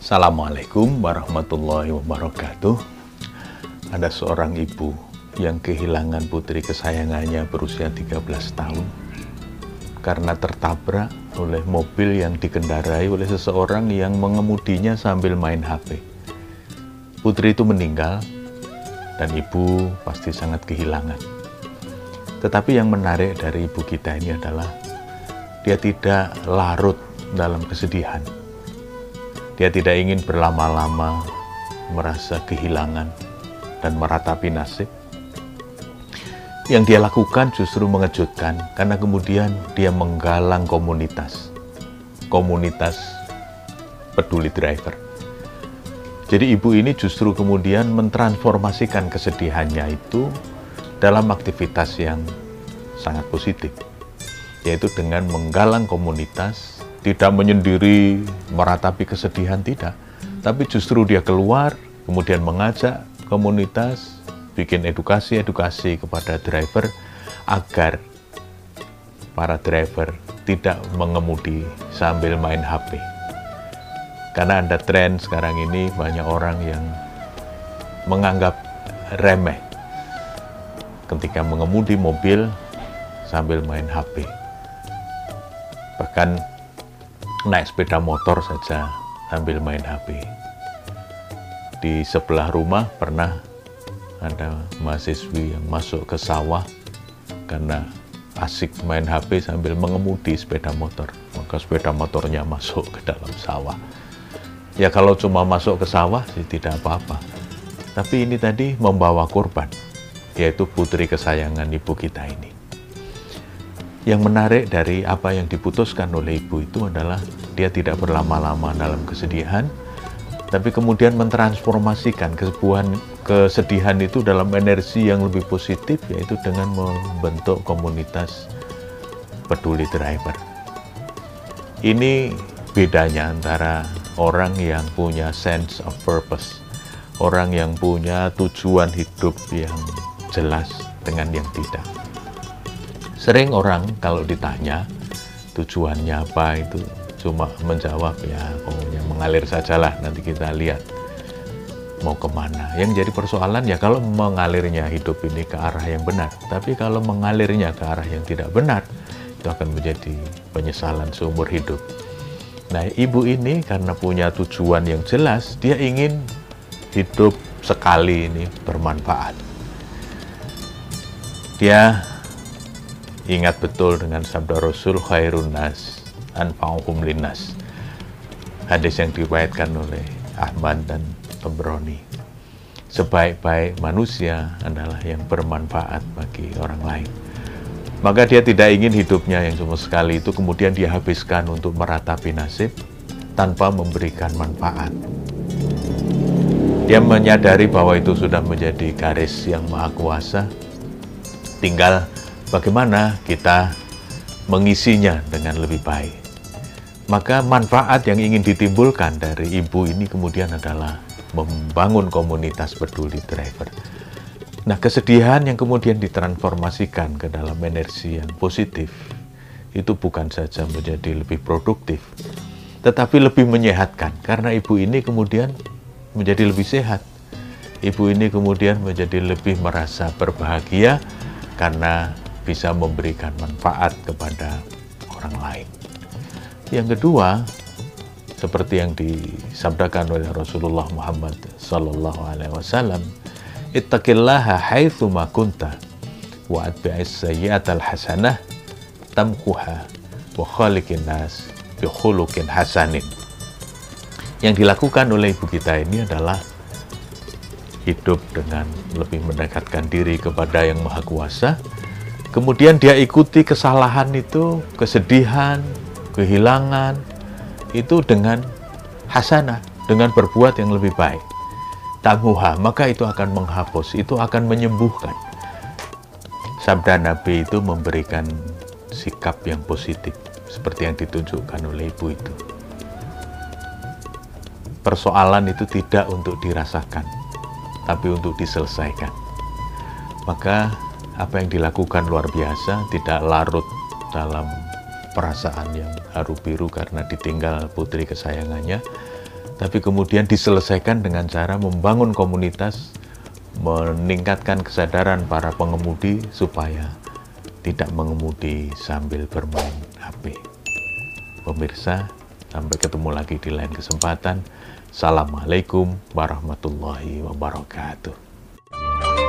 Assalamualaikum warahmatullahi wabarakatuh. Ada seorang ibu yang kehilangan putri kesayangannya berusia 13 tahun karena tertabrak oleh mobil yang dikendarai oleh seseorang yang mengemudinya sambil main HP. Putri itu meninggal dan ibu pasti sangat kehilangan. Tetapi yang menarik dari ibu kita ini adalah dia tidak larut dalam kesedihan dia tidak ingin berlama-lama merasa kehilangan dan meratapi nasib. Yang dia lakukan justru mengejutkan karena kemudian dia menggalang komunitas. Komunitas peduli driver. Jadi ibu ini justru kemudian mentransformasikan kesedihannya itu dalam aktivitas yang sangat positif. Yaitu dengan menggalang komunitas tidak menyendiri meratapi kesedihan tidak, tapi justru dia keluar kemudian mengajak komunitas bikin edukasi-edukasi kepada driver agar para driver tidak mengemudi sambil main HP. Karena ada tren sekarang ini banyak orang yang menganggap remeh ketika mengemudi mobil sambil main HP. Bahkan naik sepeda motor saja sambil main HP. Di sebelah rumah pernah ada mahasiswi yang masuk ke sawah karena asik main HP sambil mengemudi sepeda motor. Maka sepeda motornya masuk ke dalam sawah. Ya kalau cuma masuk ke sawah sih tidak apa-apa. Tapi ini tadi membawa korban, yaitu putri kesayangan ibu kita ini. Yang menarik dari apa yang diputuskan oleh ibu itu adalah dia tidak berlama-lama dalam kesedihan, tapi kemudian mentransformasikan kesebuhan, kesedihan itu dalam energi yang lebih positif, yaitu dengan membentuk komunitas peduli driver. Ini bedanya antara orang yang punya sense of purpose, orang yang punya tujuan hidup yang jelas dengan yang tidak. Sering orang kalau ditanya tujuannya apa itu cuma menjawab ya pokoknya mengalir sajalah nanti kita lihat mau ke mana. Yang jadi persoalan ya kalau mengalirnya hidup ini ke arah yang benar. Tapi kalau mengalirnya ke arah yang tidak benar, itu akan menjadi penyesalan seumur hidup. Nah ibu ini karena punya tujuan yang jelas, dia ingin hidup sekali ini bermanfaat. Dia Ingat betul dengan sabda Rasul khairun nas anfa'uhum linnas. Hadis yang diriwayatkan oleh Ahmad dan Tabrani. Sebaik-baik manusia adalah yang bermanfaat bagi orang lain. Maka dia tidak ingin hidupnya yang cuma sekali itu kemudian dia habiskan untuk meratapi nasib tanpa memberikan manfaat. Dia menyadari bahwa itu sudah menjadi garis yang maha kuasa. Tinggal bagaimana kita mengisinya dengan lebih baik. Maka manfaat yang ingin ditimbulkan dari ibu ini kemudian adalah membangun komunitas peduli driver. Nah, kesedihan yang kemudian ditransformasikan ke dalam energi yang positif itu bukan saja menjadi lebih produktif, tetapi lebih menyehatkan karena ibu ini kemudian menjadi lebih sehat. Ibu ini kemudian menjadi lebih merasa berbahagia karena bisa memberikan manfaat kepada orang lain. Yang kedua, seperti yang disabdakan oleh Rasulullah Muhammad sallallahu alaihi wasallam, "Ittaqillaha haitsu ma kunta wa atbi'is sayyi'atal hasanah tamkuha wa khaliqin nas bi khuluqin hasanin." Yang dilakukan oleh ibu kita ini adalah hidup dengan lebih mendekatkan diri kepada Yang Maha Kuasa Kemudian dia ikuti kesalahan itu, kesedihan, kehilangan, itu dengan hasanah, dengan berbuat yang lebih baik. Tamuha, maka itu akan menghapus, itu akan menyembuhkan. Sabda Nabi itu memberikan sikap yang positif, seperti yang ditunjukkan oleh ibu itu. Persoalan itu tidak untuk dirasakan, tapi untuk diselesaikan. Maka apa yang dilakukan luar biasa, tidak larut dalam perasaan yang haru biru karena ditinggal putri kesayangannya, tapi kemudian diselesaikan dengan cara membangun komunitas, meningkatkan kesadaran para pengemudi supaya tidak mengemudi sambil bermain HP. Pemirsa, sampai ketemu lagi di lain kesempatan. Assalamualaikum warahmatullahi wabarakatuh.